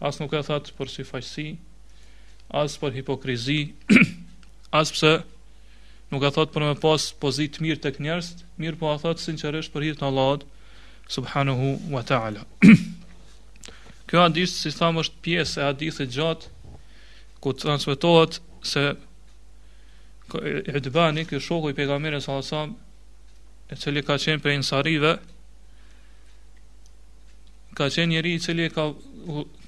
As nuk e thatë për syfaqësi, as për hipokrizi, as pse nuk e thotë për me pas pozit të mirë tek njerëzit, mirëpo e thotë sinqerisht për hir të Allahut, subhanahu wa ta'ala. Kjo hadith, si thamë, është pjesë e hadithit gjatë, ku transmetohet se Itbani, ky shoku i pejgamberit alejhi selam, i cili ka qenë prej ensarëve, Ka qenë njeri i cili ka,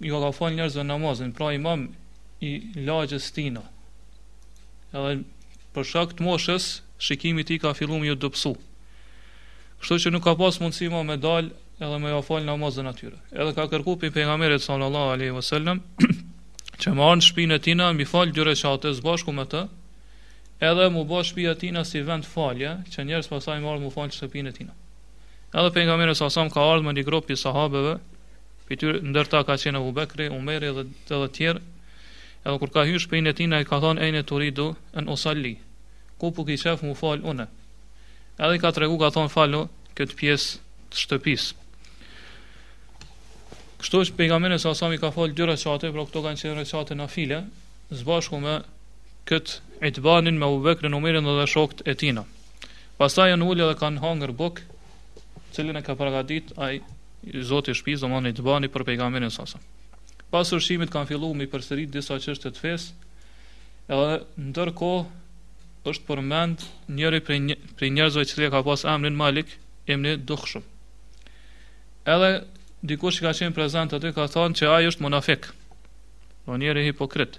ju ka falë njerëzve namazin, pra imam i lagjës tina. Edhe për shak të moshës, shikimi i tij ka fillu me ju dobsu. Kështu që nuk ka pas mundësi ma me dal edhe me jua falë namazin atyre. Edhe ka kërku prej pejgamberit sallallahu aleyhi vësallem, që me ardh n'shpinë e tina, mi falë dy reqate, s'bashku me të, edhe mu bo shpia tina si vend falje, që njerëzit pastaj me ardh mu falë n'shpinë e tina. Edhe pejgamberi alejhi selam ka ardhur me një grup prej sahabeve, prej tyre ndër ta ka qenë Ebu Bekri, Umeri dhe të tjerë. Edhe kur ka hyrë n'shpinë e tina, i ka thënë ejne turidu en usalli. Ku po ki qef mu fal unë. Edhe i ka tregu ka thënë falu n'këtë pjesë të shtëpisë. Kështu që pejgamberi alejhi selam i ka fal dy reqate, por këto kanë qenë reqate nafile, s'bashku me këtë Itbanin me Ebu Bekrin, Umerin dhe shokët e tina. Pastaj janë ulë dhe kanë hangër bukë, të cilën e ka përgatit ai zoti i shpis, domethënë Itbani për pejgamberin alejhi selam. Pas ushqimit kanë fillu mi përsërit disa çështje t'fesë, edhe ndërkohë është përmend njëri prej, një, prej njerëzve që ka pas emrin Malik, ibn Duhshum. Edhe dikush që ka qenë prezent aty ka thonë që ai është munafik. Po njeri hipokrit.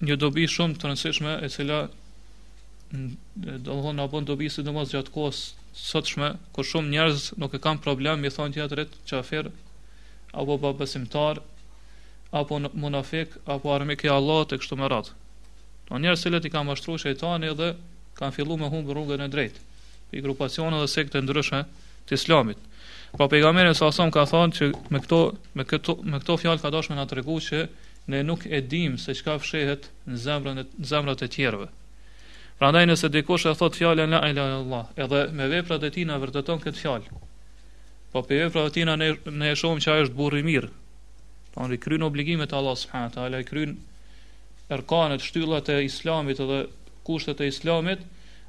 një dobi shumë të rëndësishme e cila do të thonë na bon dobi sidomos gjatë kohës s'sotshme ku shumë njerëz nuk e kanë problem mi thon tjetrit kafir apo pabesimtar apo munafik apo armik i Allahut e kështu me radh. Po njerëz të cilët i ka mashtruar shejtani dhe kanë filluar me humb rrugën e drejtë. Prej grupacione dhe sekte t'ndryshme të Islamit. Pra pejgamberi alejhi selam ka thënë që me këto me këto me këto fjalë ka dashur me na tregu se Ne nuk e dimë se çka fshehet në zemrën e në zemrat e tjerëve. Prandaj nëse dikush e thot fjalën la ilaha illallah, edhe me veprat e tij na vërteton këtë fjalë. Po prej veprave tina ne, ne e shohim që ai është burr i mirë. Po ai kryen obligimet e Allahut subhanahu teala, ai kryen erkanet, shtyllat e Islamit dhe kushtet e Islamit,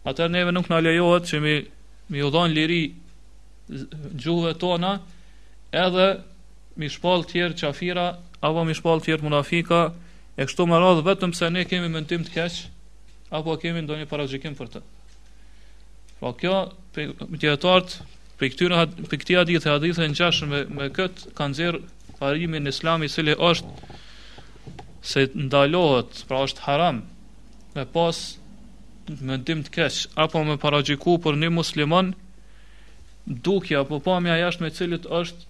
atëherë neve nuk na lejohet që mi mi u dhon liri gjuhëve tona edhe mi shpall tjerë qafira apo mi shpall tjerë munafika e kështu me radhë vetëm pse ne kemi mendim të keq apo kemi ndonjë paragjykim për të. Pra kjo pra dijetarët prej këtyre për këtij hadithi e hadithe të ngjashme me, me kët kanë nxjerr parimin e Islamit i cili është se ndalohet, pra është haram me pas mendim të keq apo me paragjyku për një musliman dukja apo pamja e jashtme e cilit është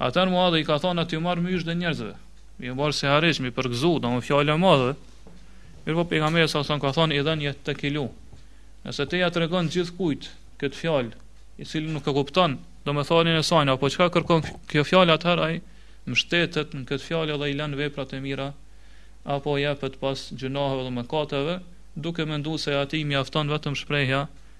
Atëher Muadhi i ka thonë a t'ju marr myzhde njerëzve. Mi u marr sihariq, mi përgzu, domethënë fjalë e madhe. Mirëpo pejgamberi alejhi selam ka thonë idhen jettekilu. Nëse ti ja tregon gjithkujt këtë fjalë, i cili nuk e kupton, domethënien e sajnë, apo çka kërkon kjo fjalë atëherë ai, mbështetet në këtë fjalë edhe i lënë veprat e mira, apo jepet pas gjunahëve dhe mëkateve, duke mendu se atij mjafton vetëm shprehja,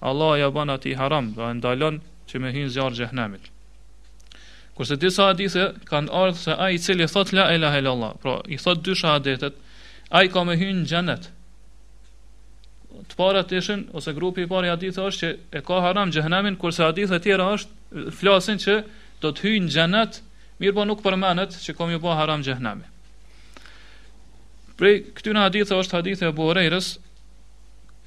Allahu ja ban atij haram, do e ndalon që me hy në zjarr të xhehenemit. Kurse disa hadithe kanë ardh se ai i cili thot la ilaha illallah, pra i thot dy shahadetet, ai ka me hy në xhenet. Të parat ishin ose grupi i parë i haditheve është që e ka haram xhehenemin, kurse hadithet tjera është flasin që do të hyjë në xhenet, mirëpo nuk përmendet që ka m'ju bë haram xhehenemi. Prej këtyre haditheve është hadithi i Ebu Hurejrës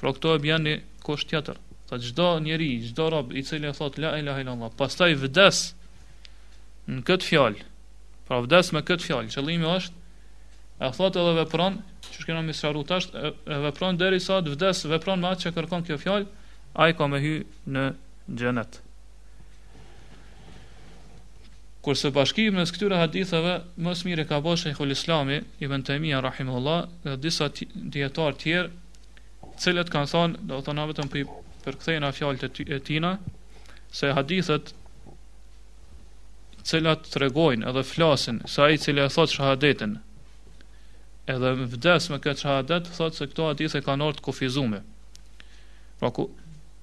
Pra këto e bjen ni kusht tjetër. Tha çdo njeri, çdo rob i cili e thot la ilaha illallah, pastaj vdes në këtë fjalë. Pra vdes me këtë fjalë. Qëllimi është e thot edhe vepron, qysh kena me sqaru tash, e, e vepron derisa të vdes, vepron me atë që kërkon kjo fjalë, ai ka me hy në xhenet. Kurse bashkimin mes këtyre haditheve më së miri e ka bo Shejhul Islami Ibn Tejmije rahimahullah dhe disa dijetarë të tjerë, të cilët kanë thënë, do të thonë vetëm po i përkthejna fjalët e, ty, e tina se hadithet të cilat tregojnë edhe flasin se ai i cili e thot shahadetin edhe vdes me këtë shahadet thot se këto hadithe kanë ardh të kufizume pra ku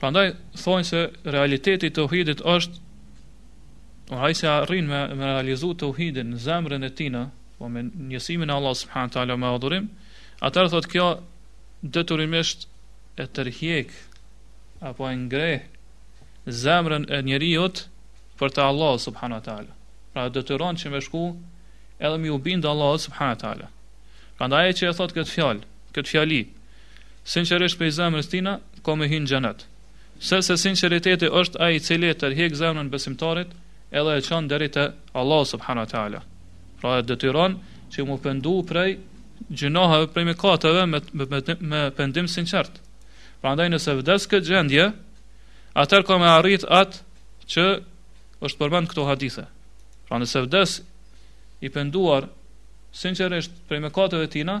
Prandaj thonë se realiteti i tauhidit është po, ai nëse arrin me, me realizu tauhidin në zemrën e tina, po me njësimin e Allahut subhanehu teala me adhurim, atër thot kjo detyrimisht e tërhek, apo e ngreh zemrën e njeriut për te Allahu subhanehu ve teala. Pra e detyron që me shku edhe mi u bindë Allahut subhanehu ve teala. Prandaj ai që e thot këtë fjal, këtë fjali, Sinqerisht prej zemrës tina ka me hy në xhenet. Se se sinqeriteti është ai i cili e tërhjek zemrën e besimtarit edhe e çon deri te Allahu subhanahu wa taala. Pra e detyron që mu pendu prej gjynaheve, prej mëkateve me, me, me, me pendim sinqert. Prandaj nëse vdes këtë gjendje, atëherë ka me arrit atë që është përmend këto hadithe. Pra nëse vdes i penduar sinqerisht prej mëkateve tina,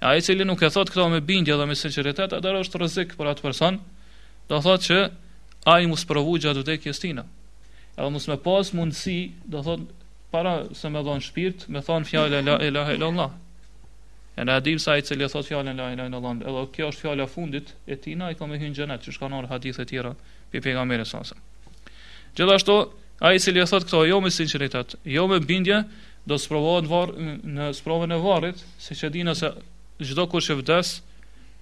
E ai i cili nuk e thot këto me bindje dhe me sinqeritet, atëherë është rrezik për atë person, do thot që ai mu sprovu gjatë vdekjes tina. Edhe mos me pas mundësi, do thot para se me dhon shpirt, me thon fjalën la ilaha illallah. E na dim se ai i cili thot fjalën la ilaha illallah, edhe kjo është fjala e fundit e tina, ai ka me hy në xhenet, siç ka në hadithe tjera, pi pejgamberit sasem. Gjithashtu, ai i cili e thot këto jo me sinqeritet, jo me bindje, Do sprovohet varr në sprovën e varrit, siç e dina se çdokush që vdes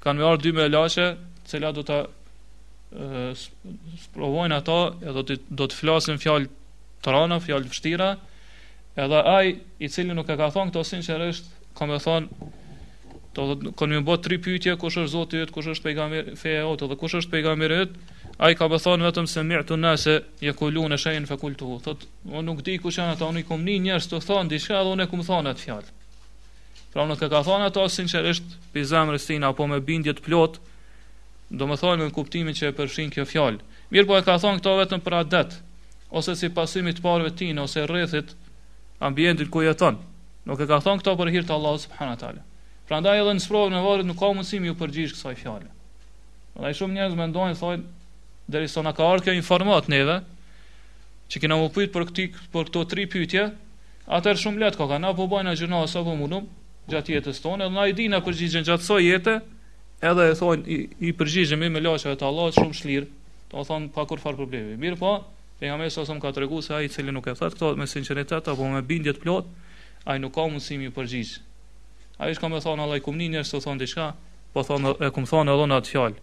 kanë me ardhur dy melaqe, të cilat do ta sprovojnë ata, do të do të flasin fjalë të rëna, fjalë vështira, edhe ai i cili nuk e ka thonë këto sinqerisht, ka me thon do thot kanë me bë tri pyetje kush është Zoti yt, kush është pejgamberi feja jote dhe kush është pejgamberi yt, ai ka me thon vetëm semi'tu nase yaqulun shay'an fa kultuhu. Thot Unë nuk di kush janë ata, unë i kom ni njerëzt tu thonë diçka dhe unë e kum thonë atë fjalë. Pra nuk e ka thonë ato sinqerisht pe zemrës tina apo me bindje të plot, do me thonë me kuptimin që e përfshin kjo fjalë. Mirëpo e ka thonë këto vetëm për adet, ose si pasim i të parëve të tij, ose rrethit ambientit ku jeton. Nuk e ka thonë këto për hir të Allahut subhanahu teala. Prandaj edhe në sprovën e varrit nuk ka mundësi me ju përgjigj kësaj fjale. Prandaj shumë njerëz mendojnë thonë derisa na ka ardhur kjo informat neve, Që kena mu pyt për, këti, për këto tri pyjtje, atër shumë letë koka, na po bajna gjyna sa po mundum, gjatë jetës tonë, edhe na i dina përgjigjen gjatë kësaj jete, edhe e thonë, i, i përgjigjemi melaqeve të Allahut, shumë shlirë, do thot, pa kurrfarë problemi. Mirëpo, pejgamberi sa ka tregu se ai i cili nuk e thotë, këto me sinqeritet, apo me bindje të plot, ai nuk ka mundësi mu përgjigjë. Ai veç ka me thonë, vallah i kum ni njerëzt tu thonë diçka, po thonë, e kumë thonë edhe unë atë fjallë.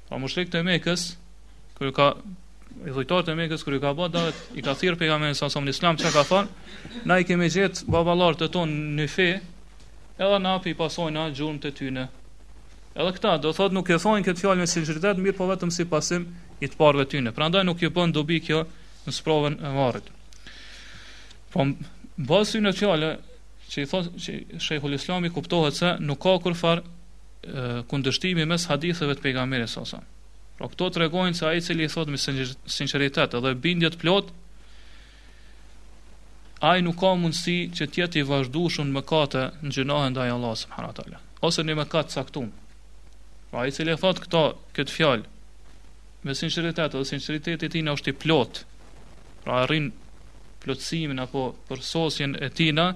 Pra mushrikët e Mekës, kur ju ka idhujtarët e Mekës kur ju ka bë davet, i ka thirr pejgamberi sa në Islam çka kanë thonë, na i kemi gjet baballarët e ton në fe, edhe na pi pasojna gjurmët e tyne. Edhe këta do thotë nuk e thonë këtë fjalë me sinqeritet, mirëpo vetëm si pasim i të parëve tyne. Prandaj nuk ju bën dobi kjo në sprovën e varrit. Po basi në fjalë që i thotë që Shejhul Islami kuptohet se nuk ka kurrfar kundërshtimi mes haditheve të pejgamberit sallallahu. Pra këto tregojnë se ai i cili i thotë me sinqeritet dhe bindje të plotë, ai nuk ka mundësi që të jetë i vazhdueshëm në mëkate në gjynahe ndaj Allahut subhanahu wa taala, ose në mëkat të caktuar. Pra ai i cili thotë këto këtë fjalë me sinqeritet dhe sinqeriteti i tina është i plotë. Pra arrin plotësimin apo përsosjen e tina,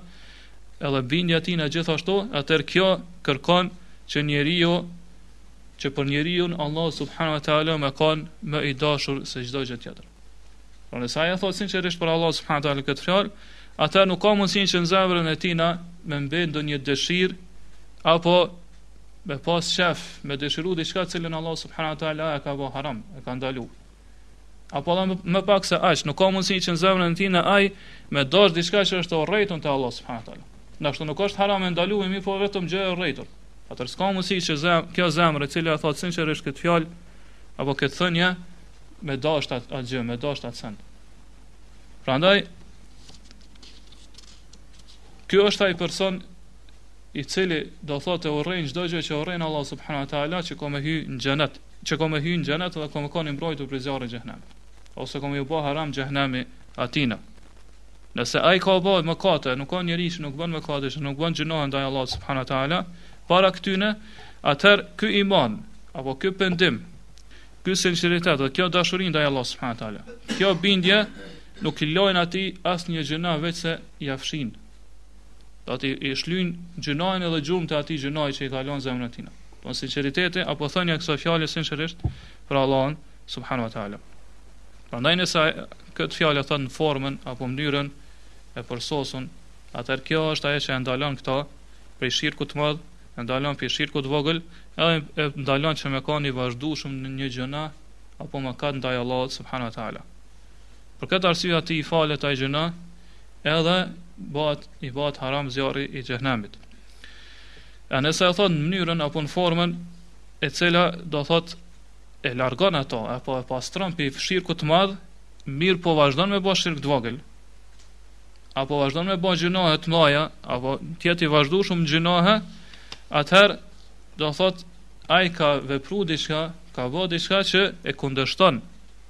edhe bindja tina gjithashtu, atëherë kjo kërkon që njeriu që për njeriun Allah subhanahu wa taala me kanë më i dashur se çdo gjë tjetër. Pra nëse ai e thotë sinqerisht për Allah subhanahu wa taala këtë fjalë, atëherë nuk ka mundësi që në zemrën e tina me mbet ndonjë dëshirë apo me pas qef, me dëshiru diçka të cilën Allah subhanahu wa taala e ka bë haram, e ka ndaluar. Apo dhe më pak se aq, nuk ka mundësi që në zemrën e tina ai me dasht diçka që është e urrejtun te Allah subhanahu teala. Ndoshta nuk është haram e ndaluar, mirëpo vetëm gjë e urrejtur. Atëherë s'ka mundësi që zem, kjo zemër e cila e thotë sinqerisht këtë fjalë apo këtë thënie me dasht atë gjë, me dasht atë send. Prandaj ky është ai person i cili do thotë e urren çdo gjë që urren Allahu subhanahu wa taala që ka me hy në xhenet, që ka me hy në xhenet dhe ka me kanë i mbrojtur prej zjarrit të xhehenemit. Ose ka me ju bë haram xhehenemi atina. Nëse ai ka bë mëkate, nuk ka njeri që nuk bën mëkate, që nuk bën gjynahe ndaj Allahu subhanahu wa taala, para këtyne, atëherë ky iman apo ky pendim, ky sinqeritet dhe kjo dashuri ndaj Allahu subhanahu wa taala. Kjo bindje nuk i lanë atij asnjë gjynah veçse ia fshin Do thotë i shlyn gjynahin edhe gjurmët e atij gjynahi që i ka lanë në zemrën e tina. Po sinqeriteti, apo thënia e kësaj fjale sinqerisht për Allahun, subhanahu wa ta'ala. Prandaj nëse këtë fjalë e thonë në formën, apo mënyrën e përsosun, atëherë kjo është ajo që e ndalon këtë prej shirkut të madh, e ndalon prej shirkut të vogël, edhe e ndalon që me kanë i vazhdueshëm në një gjynah, apo mëkat ndaj Allahut, subhanahu wa ta'ala. Për këtë arsye atij i falet ai gjynah, edhe bëhet i bëhet haram zjarri i xhehenemit. A nëse e thotë në mënyrën apo në formën e cila do thot e largon atë apo e pastron prej shirkut të madh, mirëpo vazhdon me bo shirk të vogël. Apo vazhdon me bo gjynahe të mëdha, apo të jetë i vazhdueshëm në gjynahe, atëherë do thot ai ka vepru diçka, ka bo diçka që e kundërshton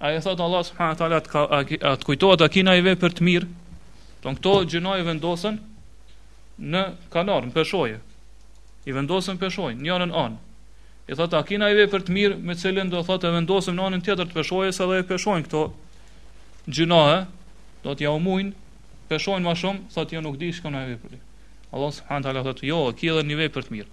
A i thotë Allah subhanahu taala a të, a të kujtohet a ki naj vepër të mirë? Tanë këto gjynahe i vendosen në kanar, në peshoje. I vendosen në peshoje, në njanën anë. I thotë a ki naj vepër të mirë me të cilën do thotë e vendosim në anën tjetër të peshojes edhe e peshojnë këto gjynahe, do thotë ia mujnë, peshojnë më shumë, thotë jo nuk di që kam naj vepër. Allah subhanahu taala thotë jo, kjo është një vepër të mirë.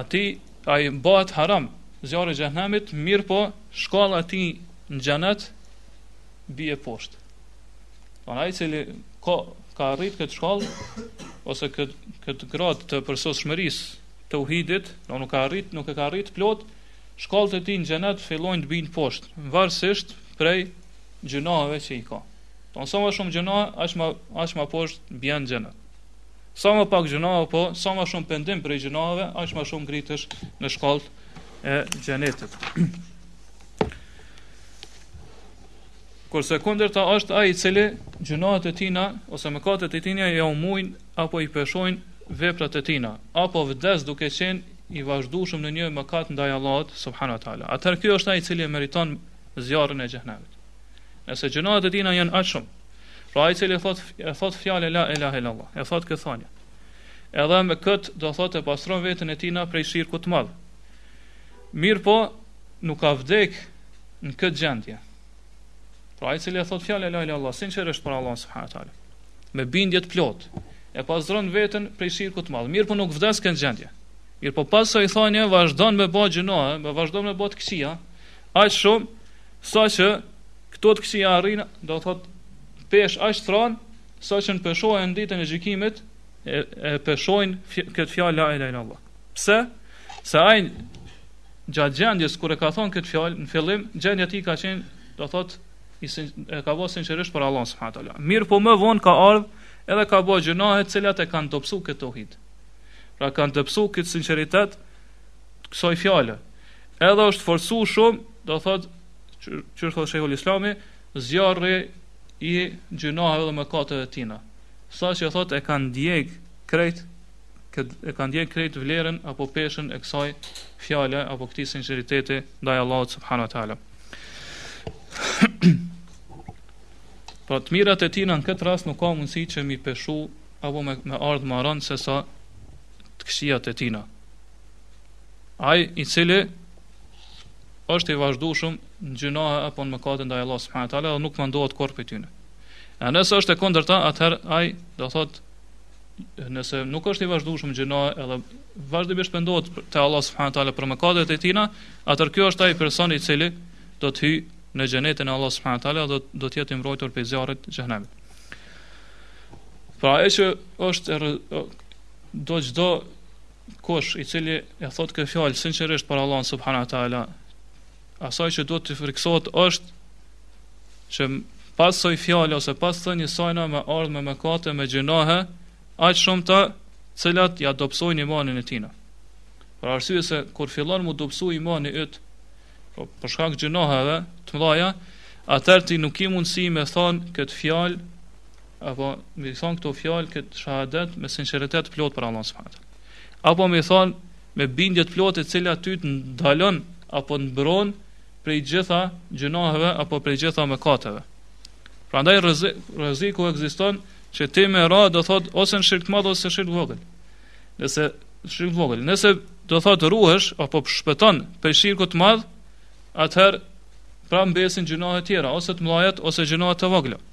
Atij ai bëhet haram zjarri i xhehenemit, mirëpo shkalla e tij në xhenet bie poshtë. Por ai cili ka ka arrit këtë shkallë ose këtë këtë grad të përsosshmërisë të teuhidit, do nuk ka arrit, nuk e ka arrit plot, shkallët e tij në xhenet fillojnë të bijnë poshtë, varësisht prej gjynave që i ka. Don sa më shumë gjyna, aq më aq më poshtë bjen n'xhenet. Sa më pak gjyna apo sa më shumë pendim prej gjynave, aq më shumë ngritesh në shkallët e xhenetit. Kurse kundërta është ai i cili gjynahet e tina ose mëkatet e tina ja mujn apo i peshojnë veprat e tina, apo vdes duke qenë i vazhdueshëm në një mëkat ndaj Allahut subhanahu wa taala. Atëherë ky është ai i cili meriton zjarrin e xhenemit. Nëse gjynahet e tina janë aq shumë Pra ai cili thot e thot fjalën la ilaha illallah, e thot këtë thënie. Edhe me kët do thot e pastron veten e tina prej shirku të madh. Mirëpo nuk ka vdek në këtë gjendje. Pra ai cili e thot fjalën la ilaha illallah, sinqerisht për Allah subhanahu wa taala, me bindje të plot, e pastron veten prej shirku të madh. Mirëpo nuk vdes n'këtë gjendje. Mirëpo pas asaj thënie vazhdon me bë gjynahe, me vazhdon me bë të këqija, aq shumë Sa që këto të këqija arrin, do thot pesh aq t'rand, sa që nëse peshohen në ditën e gjykimit, e, e peshojnë këtë fjalë la ilaha illallah. Pse? Se ai gjatë gjendjes kur e ka thon këtë fjalë në fillim, gjendja e tij ka qenë, do thot i sin, e ka thënë sinqerisht për Allah subhanahu taala. Mirëpo më vonë ka ardh edhe ka bë gjynahe të cilat e kanë dobsu këtë tauhid. Pra kanë dobsu këtë sinqeritet kësaj fjale. Edhe është forcu shumë, do thot, siç, siç thot Shejhul Islami, zjarri i gjynaheve dhe mëkateve të tina. Sa që thot e kanë djeg krejt, e kanë djeg krejt vlerën apo peshën e kësaj fjale apo këti sinqeriteti ndaj Allahut subhanu wa ta'ala. Pra po, të mirat e tina në këtë rast nuk ka mundësi që mi peshu apo me, me ardhë ma rand se sa të këqijat e tina. Ai i cili është i vazhdueshëm në gjynahe apo në mëkate ndaj Allah subhanahu taala dhe nuk pendohet kurrë për tyne. A nëse është e kundërta, atëherë ai do thot nëse nuk është i vazhdueshëm në gjynahe edhe vazhdimisht pendohet te Allah subhanahu taala për mëkatet e tina, atëherë ky është ai person i cili do të hyjë në xhenetin e Allah subhanahu taala dhe do të jetë i mbrojtur prej zjarrit të xhenemit. Pra ai që është do çdo Kush i cili e thot këtë fjalë sinqerisht për Allahun subhanahu wa taala, asaj që duhet të frikësohet është që pas soj fjalë ose pas thënies sajna me ardhë me mëkate, me gjënahe, aq shumë të cilat ja dobsojnë imanin e tina. Për arsye se kur fillon mu dobsu imani yt, po për shkak gjënaheve të mdhaja, atër ti nuk ki mundësi me thonë këtë fjalë Apo me thon këto fjalë kët shahadet me sinqeritet plot për Allahun subhanahu teala. Apo me thon me bindje të plotë e cila ty të ndalon apo të mbron prej gjitha gjunaheve apo prej gjitha mëkateve. Prandaj rrezik, rreziku ekziston që ti me ra do thot ose në shirk të madh ose shirk të vogël. Nëse shirk të vogël, nëse do thot ruhesh apo shpëton prej shirkut të madh, atëherë pra mbesin gjinohet tjera, ose të mëdha ose gjinohet të vogla.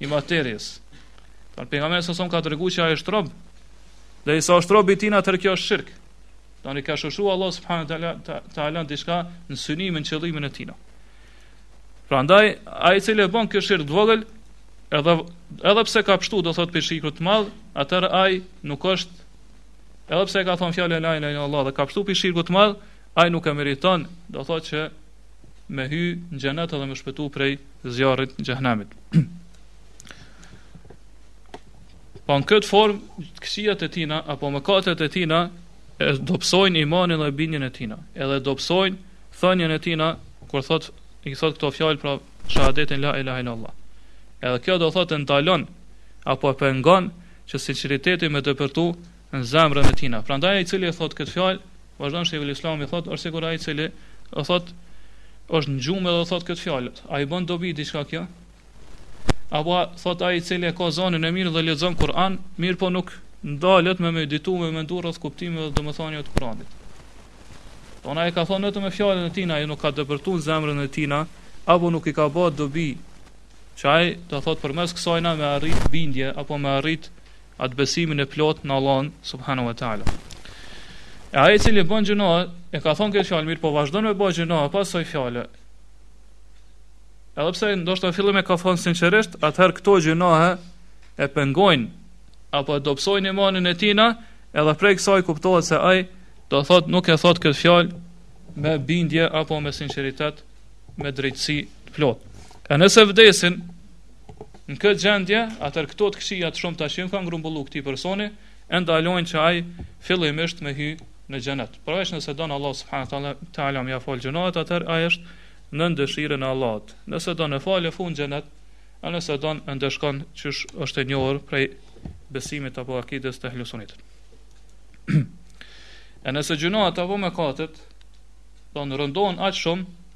i materies. Pra pejgamberi salallahu alejhi ve selem ka tregu që ai është rob, dhe derisa është rob i tina atër kjo është shirk. Domethon i ka shoqnu Allahut subhanahu taala taala diçka në synimin qëllimin e tina. Prandaj ai i cili e bën kjo shirk të vogël, edhe edhe pse ka pshtu do thot pej shirkut të madh, atëherë ai nuk është edhe pse e ka thon fjalën la ilaha illallah dhe ka pshtu pej shirkut të madh, Ai nuk e meriton, do të thotë që me hy në xhenet dhe me shpëtu prej zjarrit të xhehenemit. Po në këtë formë kqijat e tina apo mëkatet e tina e dobësojnë imanin dhe bindjen e tina, edhe dobësojnë thënien e tina kur thot i thot këto fjalë pra shahadetin la ilaha illallah. Edhe kjo do thotë ndalon apo e pengon që sinqeriteti me depërtu në zemrën e tina. Prandaj ai i cili e thot këtë fjalë, vazhdon Sheikhul Islami thot, është sikur ai i cili e thot është në gjumë dhe thot këtë fjalë. A i bën dobi diçka kjo? Apo thot ai i cili e ka zonin e mirë dhe lexon Kur'an, mirë po nuk ndalet me meditu me mendu rreth kuptimit dhe domethënies të Kur'anit. Domethon ai e ka thonë vetëm me fjalën e tina, ai nuk ka depërtuar zemrën e tina, apo nuk i ka bërë dobi që ai do thot përmes kësajna me arrit bindje apo me arrit Atë besimin e plot në Allahun subhanahu wa taala. E ai i cili bën gjuna, e ka thonë këtë fjalë, mirëpo vazhdon me bo gjuna pas ksoj fjalë. Edhe pse ndoshta në fillim e ka thonë sinqerisht, atëherë këto gjuna e pengojnë apo e dobësojnë imanin e tina, edhe prej kësaj kuptohet se ai do thot nuk e thot këtë fjalë me bindje apo me sinqeritet, me drejtësi plot. E nëse vdesin Në këtë gjendje, atëherë këto të këqija të shumta që kanë grumbullu këtij personi, e ndalojnë që ai fillimisht me hy në xhenet. Përveç pra nëse don Allah subhanahu teala me ja falë gjynahet, atëherë ai është nën dëshirën e Allahut. Nëse don e fal e fut n'xhenet, a nëse don e ndëshkon që është e njohër prej besimit apo akides t'ehli sunetit. e nëse gjynahet apo mëkatet, do rëndohen aq shumë,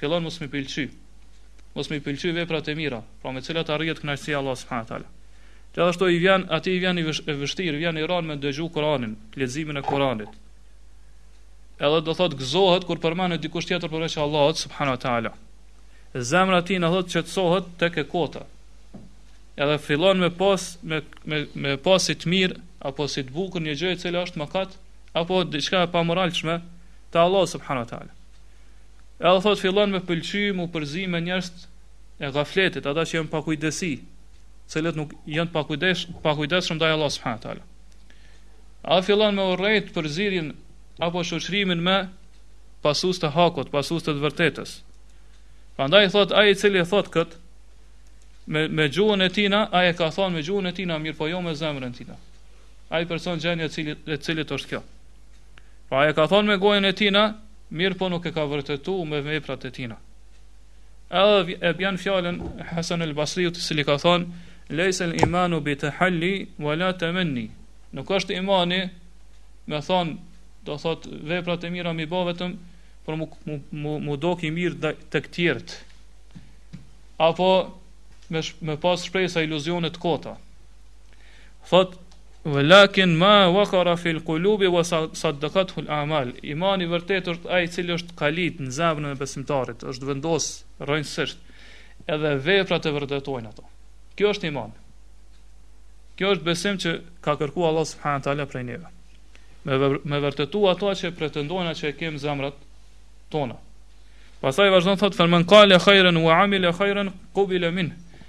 fillon mos mi pëlqy. Mos mi pëlqy veprat e mira, pra me cilat arrihet kënaqësia e Allahut subhanahu teala. Gjithashtu i vjen, atij i vjen i vështirë, i vjen i ran me dëgju Kur'anin, leximin e Kur'anit. Edhe do thotë gëzohet kur përmendet dikush tjetër përveç Allahut subhanahu teala. Zemra tina thotë qetësohet tek e kota. Edhe fillon me pas me me, me pas si të mirë apo si të bukur një gjë e cila është mëkat apo diçka e pamoralshme te Allahu subhanahu teala. Edhe thot fillon me pëlqy m'u përzi me njerëzit e gafletit, ata që janë pakujdesi, të cilët nuk janë pakujdes, pakujdesshëm ndaj Allahut subhanahu taala. A fillon me urrejt përzierjen apo shoqërimin me pasuesit e hakut, pasuesit e të vërtetës. Prandaj thot ai i cili e thot kët me me gjuhën e tina, ai e ka thon me gjuhën e tina, mirëpo jo me zemrën e tina. Ai person gjendja e cilit e cilit është kjo. Pra ai e ka thon me gojën e tina, mirëpo nuk e ka vërtetu me veprat e tina. Edhe e bjan fjalën e Hasan el-Basriut, i cili ka thon: "Laysa al-imanu bi tahalli wa la tamanni." Nuk është imani me thon, do thot veprat e mira m'i bo vetëm për mu mu mu, mu dok i mirë tek tjerët. Apo me me pas shpresa iluzione të kota. Thot, ve lakin ma vakara fil kulubi ve saddakathul amal. Imani i vërtetë është ai i cili është kalit në zemrën e besimtarit, është vendos rënjësisht, edhe veprat e vërtetojnë ato. Kjo është iman. Kjo është besim që ka kërku Allah subhanahu taala prej neve. Me me vërtetu ato që pretendojna që e kemi n'zemrat tona. Pastaj vazhdon thot fe man qale khairan wa amila khairan qubila minh.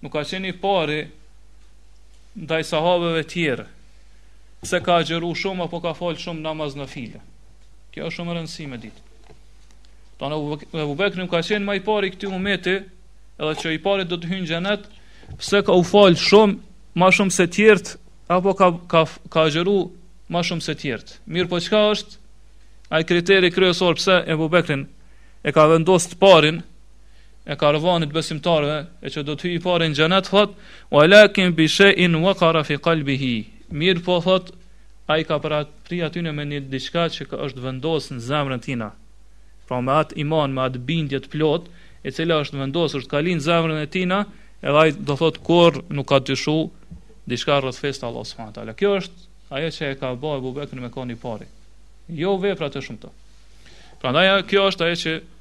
Nuk ka qenë i pari ndaj sahabeve tjerë, pse ka agjëru shumë, apo ka falë shumë namaz nafile. Kjo është shumë me rëndësi me ditë. Domethanë Ebu Bekri nuk ka qenë ma i pari i këtij umeti, edhe që i pari do të hyn në xhenet, se ka u falë shumë, ma shumë se tjerët, apo ka, ka, ka agjëru ma shumë se tjerët. Mirëpo çka është ai kriteri kryesor pse Ebu Bekrin e ka vendosë të parin, e karvanit besimtarëve e që do të hyjë i pari në xhenet thot walakin bi shay'in waqara fi qalbihi mirëpo thot ai ka parapri atyne me një diçka që ka është vendosur në zemrën tina pra me atë iman me atë bindje të plot e cila është vendosur skalit në zemrën e tina edhe ai do thot kurrë nuk ka dyshu diçka rreth fesë t'Allahut subhanahu taala kjo është ajo që e ka bo Abu Bekrin me kon i pari jo veprat e shumta prandaj kjo është ajo që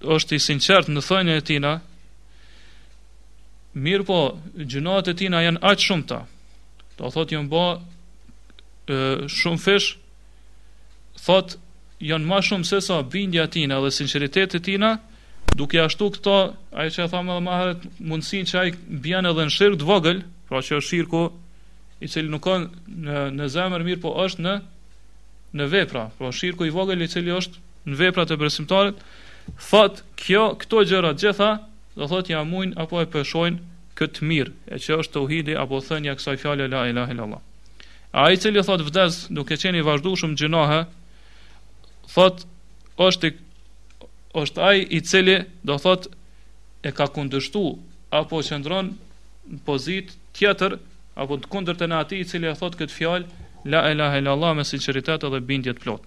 është i sinqertë në thënien e tina, mirëpo gjynahet e tina janë aq të shumta, do thot janë ba shumëfish, thot janë ma shumë se sa bindja e tina dhe sinqeriteti i tina, duke e shtu këto, ai që e thamë edhe ma herët, mundësinë që ai bjen edhe në shirk të vogël, pra që është shirku i cili nuk kanë në, në zemër mirëpo është në, në vepra, pra shirku i vogël i cili është në veprat e besimtarit, thot kjo këto gjëra të gjitha, do thot ia mujn apo e peshojnë këtë të mirë, e që është tauhidi apo thënia e kësaj fjale la ilaha illallah. Ai i cili thot vdes duke qenë i vazhdueshëm në gjynahe, thot është është ai i cili do thot e ka kundërshtu apo qëndron në pozitë tjetër apo të kundërtën e atij i cili e thot këtë fjalë la ilaha illallah me sinqeritet dhe bindje të plotë.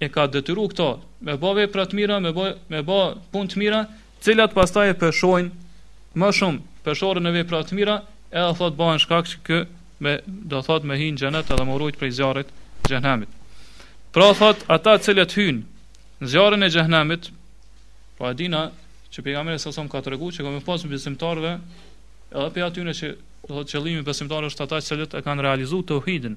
e ka detyru këto, me bo vepra të mira, me bo, me bo punë të mira, të cilat pastaj e peshojnë më shumë, peshoren në vepra të mira, edhe thot bëhen shkak që ky, me, do thot me hi në xhenet edhe m'u rujt prej zjarrit t'xhehenemit. Pra thot, ata të cilët hyjnë në zjarrin e xhehenemit, pra e dina që pejgamberi sa ka tregu që ka me pas besimtarëve edhe pej atyne që do thot qëllimi besimtar është ata që e kanë realizuar tauhidin,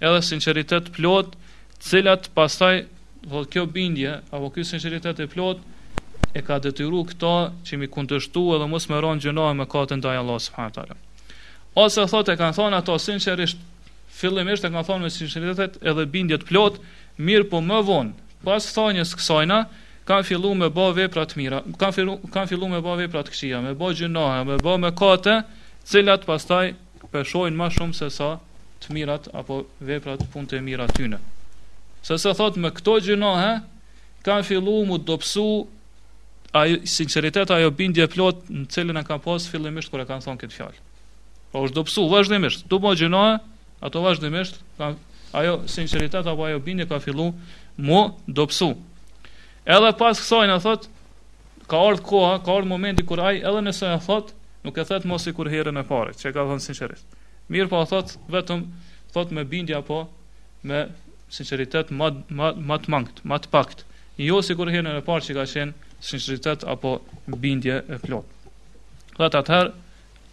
edhe sinqeritet të plot, të cilat pastaj do kjo bindje apo ky sinqeritet i plot e ka detyru këta që me i kundërshtu edhe mos me ra në gjynahe, mëkate ndaj Allahut subhanahu taala. Ose thot e kanë thonë ato sinqerisht, fillimisht e kanë thonë me sinqeritet edhe bindje të plot, mirëpo më vonë, pas thonjes kësajna, kanë fillu me ba vepra të mira, kanë fillu, kanë fillu me ba vepra të këqija, me ba gjynahe, me ba mëkate, të cilat pastaj peshojnë më shumë se sa të mirat apo veprat punët e mira të tyne. Sepse thot me këto gjynahe, ka fillu m'u dobsu ai sinqeritet, ajo bindje e plot në të cilën e ka pas fillimisht kur e kanë thonë këtë fjalë. Po është dobsu, vazhdimisht, duke bo gjynahe, ato vazhdimisht, ka, ajo sinqeritet apo ajo bindje ka fillu m'u dobsu. Edhe pas kësajna thot, Ka ardhë koha, ka ardhë momenti kur ai edhe nëse e thot, nuk e thot më sikur herën e parë, që e ka thënë sinqerisht. Mirëpo e thot, vetëm thot me bindje apo me sinqeritet ma ma ma të mangët, ma të paktë. Jo sikur herën e parë që ka qenë sinqeritet apo bindje e plotë. Thot atëherë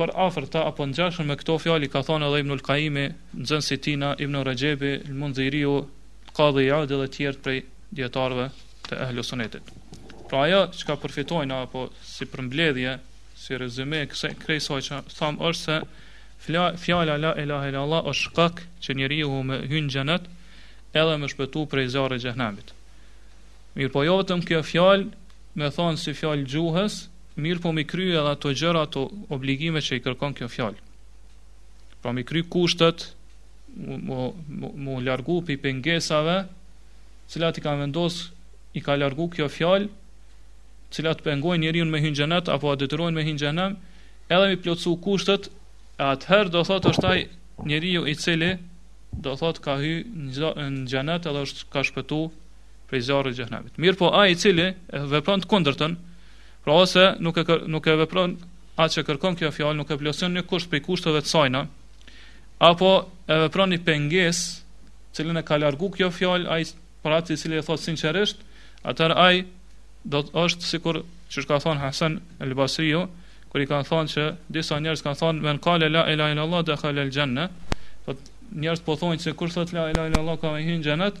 Përafërt apo ngjashëm me këto fjalë i ka thënë edhe Ibnul Kaimi, nxënësi i tijna, Ibnu Rexhebi, Lmundhiriu, Lkadhi Iadi dhe të tjerë prej dijetarëve të Ehlusunetit. Pra ajo çka përfitojna apo si përmbledhje, si rezume kësaj krejt sa që thamë është se fjala la ilaha illa Allah është shkak që njeriu me hyn xhenet edhe me shpëtu prej zjarrit të xhehenemit. Mirëpo jo vetëm kjo fjalë, me thonë si fjalë gjuhës, mirëpo mi kry edhe ato gjëra, ato obligime që i kërkon kjo fjalë. Pra mi kry kushtet, mu, mu, mu largu prej pengesave, cilat i ka vendos, i ka largu kjo fjalë, cilat pengojnë njeriun me hy n'xhenet, apo e detyrojnë me hy n'xhehenem, edhe mi plotsu kushtet, e atëherë do thotë është ai njeriu i cili, do thotë ka hy në xhenet edhe është ka shpëtu prej zjarrit të xhehenemit. Mirpo ai i cili e vepron të kundërtën, pra ose nuk e nuk e vepron atë që kërkon kjo fjalë, nuk e plotëson një kusht prej kushteve të sajna, apo e vepron një pengesë, cilën e ka largu kjo fjalë ai për atë i cili e thot sinqerisht, atëherë ai do thotë është sikur që ka thon Hasan al-Basriu, kur i kanë thon që disa njerëz kanë thon men qala la ilaha illallah dakhala al-janna, po njerëz po thonë se kush thot la ilaha illallah ka hyrë në xhenet,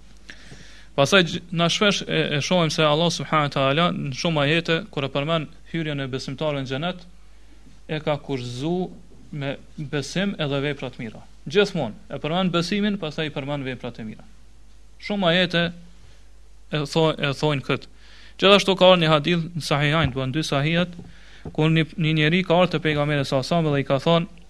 Pastaj na shpesh e, e shohim se Allah subhanahu wa taala në shumë ajete kur e përmend hyrjen e besimtarëve në xhenet e ka kushtëzu me besim edhe vepra të mira. Gjithmonë e përmend besimin, pastaj i përmend veprat e mira. Shumë ajete e thonë e thonë kët. Gjithashtu ka një hadith në Sahihain, do thotë në dy Sahihat, ku një, një njeri ka ardhur te pejgamberi salallahu alejhi ve selem dhe i ka thonë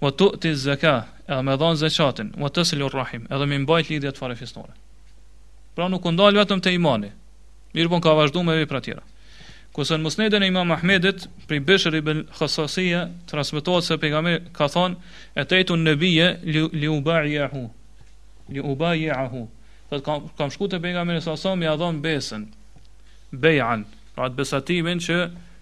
Wa tu'ti zaka, edhe me dhon zakatin, wa taslu rahim, edhe mi mbajt lidhjet farefisnore. Pra nuk u ndal vetëm te imani. Mirëpo ka vazhdu me vepra tjera. Kurse në Musnedin e Imam Ahmedit, prej Bishr ibn Khassasija, transmetohet se pejgamberi ka thënë: "Etejtu nabije li, li ubayahu." Li ubayahu. Thot kam kam shku te pejgamberi sa sa me ia dhon besën. Bejan, pra atë besatimin që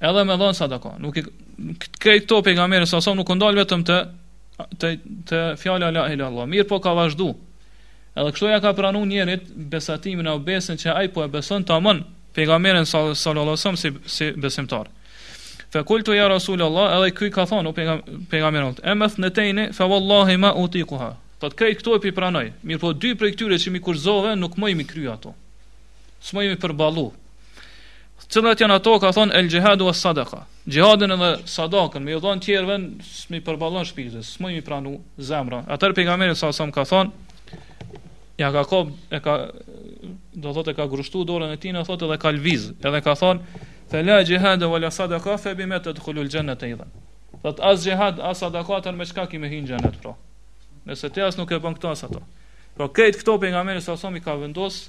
Edhe me dhon sadaka. Edhe këtu pejgamberi sa sa nuk u ndal vetëm te te te fjala la ilaha illallah. Mirëpo ka vazhdu. Edhe kështu ja ka pranu njerit besatimin e besën që ai po e beson tamam pejgamberin sallallahu alajhi si si besimtar. Fa kultu ya rasulullah, edhe ky ka thon o pejgamber. Emma thnetejni fa wallahi ma utiquha. Po të krejt këto po i pranoj. Mirëpo dy prej këtyre që mi kushtëzove nuk muj mi kry ato. S'muj mi përballu. Cilat janë ato ka thon el jihadu was sadaqa. Jihadin edhe sadakën, me i dhon tjerëve, s'mi përballon shpirti, s'mi pranon zemra. Atëherë pejgamberi sa sa ka thon, ja ka kop, e ka do thotë e ka grushtu dorën e tij, na thotë edhe ka lviz, edhe ka thon Fe la jihad wa la sadaqa fe bi ma tadkhulu al jannata idhan. Thot as jihad as sadaqa tan me çka ki me hin xhenet pra. Nëse ti as nuk e bën këto as ato. Pra këtë këto pejgamberi sa sa i ka vendos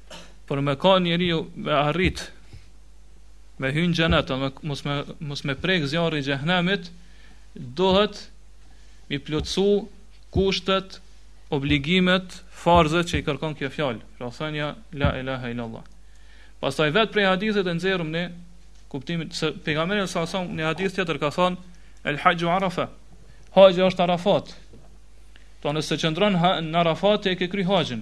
për me kon njeriu me arrit me hyn xhenet, me, mos, me, mos me prek zjarri i xhehnemit, dohet mi plotsu kushtet, obligimet, farzët që i kërkon kjo fjalë, pra thënja la ilaha illallah. Pastaj vet prej hadithit e nxjerrim ne kuptimin se pejgamberi sa sa në hadith tjetër ka thënë el hajju arafa. Haxhi është Arafat. Pra nëse qëndron në Arafat e ke kry haxhin.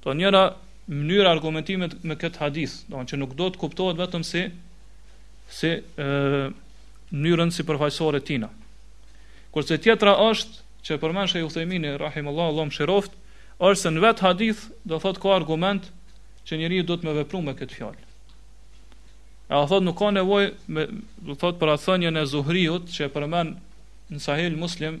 Pra njëra mënyrë argumentimit me këtë hadith, do thot që nuk dohet kuptohet vetëm si si e mënyrën sipërfaqësore tina. Kurse tjetra është që e përmend Sheh Uthemini rahimehullah Allahu e mëshiroft, është se në vet hadith do thot ka argument që njeriu duhet me vepru me këtë fjalë. E ai thot nuk ka nevojë me do thot për atë thënien e Zuhriut që e përmend në Sahih Muslim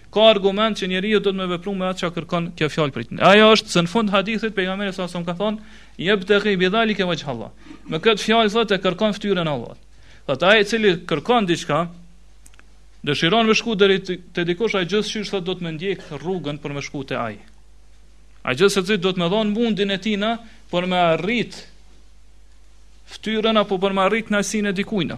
Ka argument që njeriu dohet me vepru me atë që kërkon kjo fjalë prej tij. Ajo është se në fund hadithit pejgamberi sa sa ka thonë yabtaghi bidhalika wajh Allah. Me këtë fjalë thotë e kërkon fytyrën e Allahut. Thotë ai i cili kërkon diçka dëshiron me shku deri te dikush ai gjithsesi thotë dohet me ndjek rrugën për me shku te ai. Ai gjithsesi dohet me dhon mundin e tina për me arrit fytyrën apo për me arrit kënaqësinë e dikujt.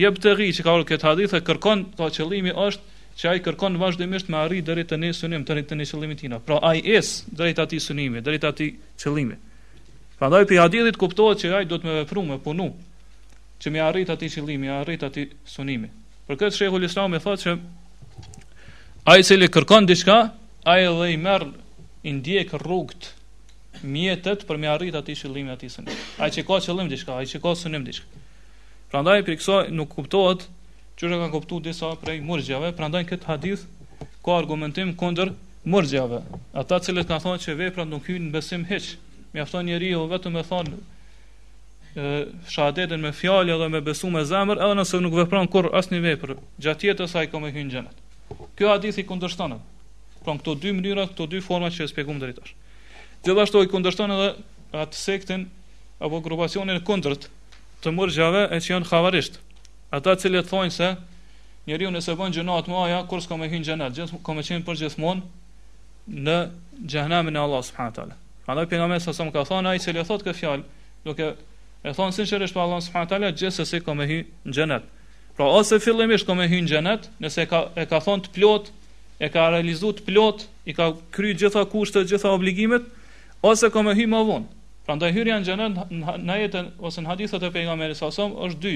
Yabtaghi që ka ardhur në këtë hadith e kërkon, do thot pra qëllimi është që ai kërkon vazhdimisht me arrit deri te një synim, deri te një qëllim i tina. Pra ai ec drejt atij synimi, drejt atij qëllimi. Prandaj prej hadithit kuptohet që ai dohet me vepru, me punu që me arrit atë qëllim, me arrit atë synim. Për këtë shehul Islami thotë që ai i cili kërkon diçka, ai edhe i merr i ndjek rrugt mjetet për me arrit atë qëllim, atë synim. Ai që ka qëllim diçka, ai që ka synim diçka. Prandaj prej kësaj nuk kuptohet qysh e kanë kuptuar disa prej murxhiave, prandaj në këtë hadith ka argumentim kundër murxhiave. Ata që kanë thënë që veprat nuk hyjnë në besim hiç, mjafton njeriu vetëm me thon shahadetin me fjalë dhe me besu me zemër, edhe nëse nuk vepron kurr asnjë vepër, gjatë jetës ai ka me hy në xhenet. Ky hadith i kundërshton ata. Pra këto dy mënyra, këto dy forma që e shpjeguam deri tash. Gjithashtu i kundërshton edhe atë sektin apo grupacionin e kundërt të murxhive e që janë havarixht. Ata të cilët thonë se njeriu nëse bën gjynahe të mëdha, kurrë s'ka me hy në xhenet, gjithmonë ka me qenë për gjithmonë në xhenemin e Allahut subhanahu teala. Prandaj pejgamberi salallahu alejhi ve selem ka thonë ai që e thotë këtë fjalë, duke e thonë sinqerisht për Allahun subhanahu teala, gjithsesi ka me hy në xhenet. Pra ose fillimisht ka me hy në xhenet, nëse ka e ka thonë të plotë, e ka realizuar të plotë, i ka kryer gjitha kushtet, gjitha obligimet, ose ka me hy më vonë. Prandaj hyrja në xhenet në ajetin ose në hadithet e pejgamberit sa sa është dy.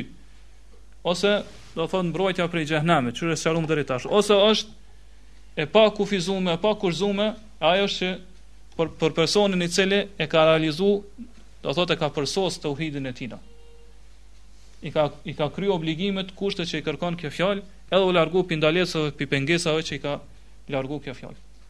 Ose do të thotë mbrojtja prej xhenemit, siç është sqaruar deri tash. Ose është e pakufizuar, e pakushtëzuar, ajo është që për për personin i cili e ka realizu, do të thotë e ka përsos tauhidin e tij. I ka i ka kryer obligimet, kushtet që i kërkon kjo fjalë, edhe u largu pi ndalesave, pi pengesave që i ka largu kjo fjalë.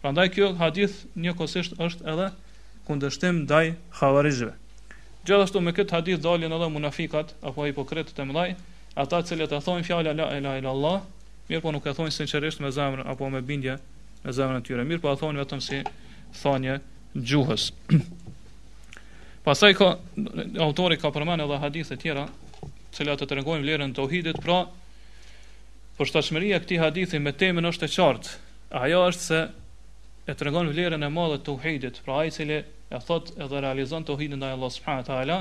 Prandaj ky hadith njëkohësisht është edhe kundërshtim ndaj havarixhëve. Gjithashtu me këtë hadith dalin edhe munafikat apo hipokritët e mëdhej, ata të cilët e thonë fjalën la ilaha illallah, mirëpo nuk e thonë sinqerisht me zemër apo me bindje në zemrën e tyre, mirëpo e thonë vetëm si thonje e gjuhës. Pastaj ka autori ka përmend edhe hadithe tjera, të cilat të tregojnë vlerën e tauhidit, pra përshtatshmëria e këtij hadithi me temën është e qartë, Ajo është se e tregon vlerën e madhe të tauhidit, pra ai i cili e thotë edhe realizon tauhidin ndaj Allahut subhanahu wa taala,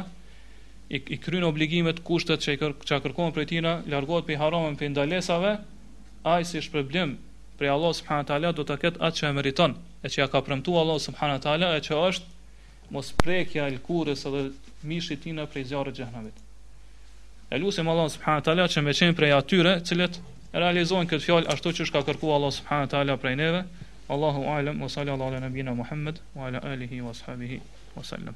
i, i kryen obligimet, kushtet që i kër, që kërkohen prej tina, largohet prej harameve, prej ndalesave, ai si shpërblim prej Allahut subhanahu wa taala do ta ketë atë që e meriton, e që ia ka premtu Allahu subhanahu wa taala, e që është mos prekja e lëkurës edhe mishit tina prej zjarrit të xhehenemit. E lusim Allahun subhanahu teala që me qenë prej atyre, të cilët e realizojnë këtë fjalë ashtu siç ka kërkuar Allahu subhanahu teala prej neve. Allahu alem wa sallallahu ala nabina Muhammad wa ala alihi wa ashabihi wa sallam.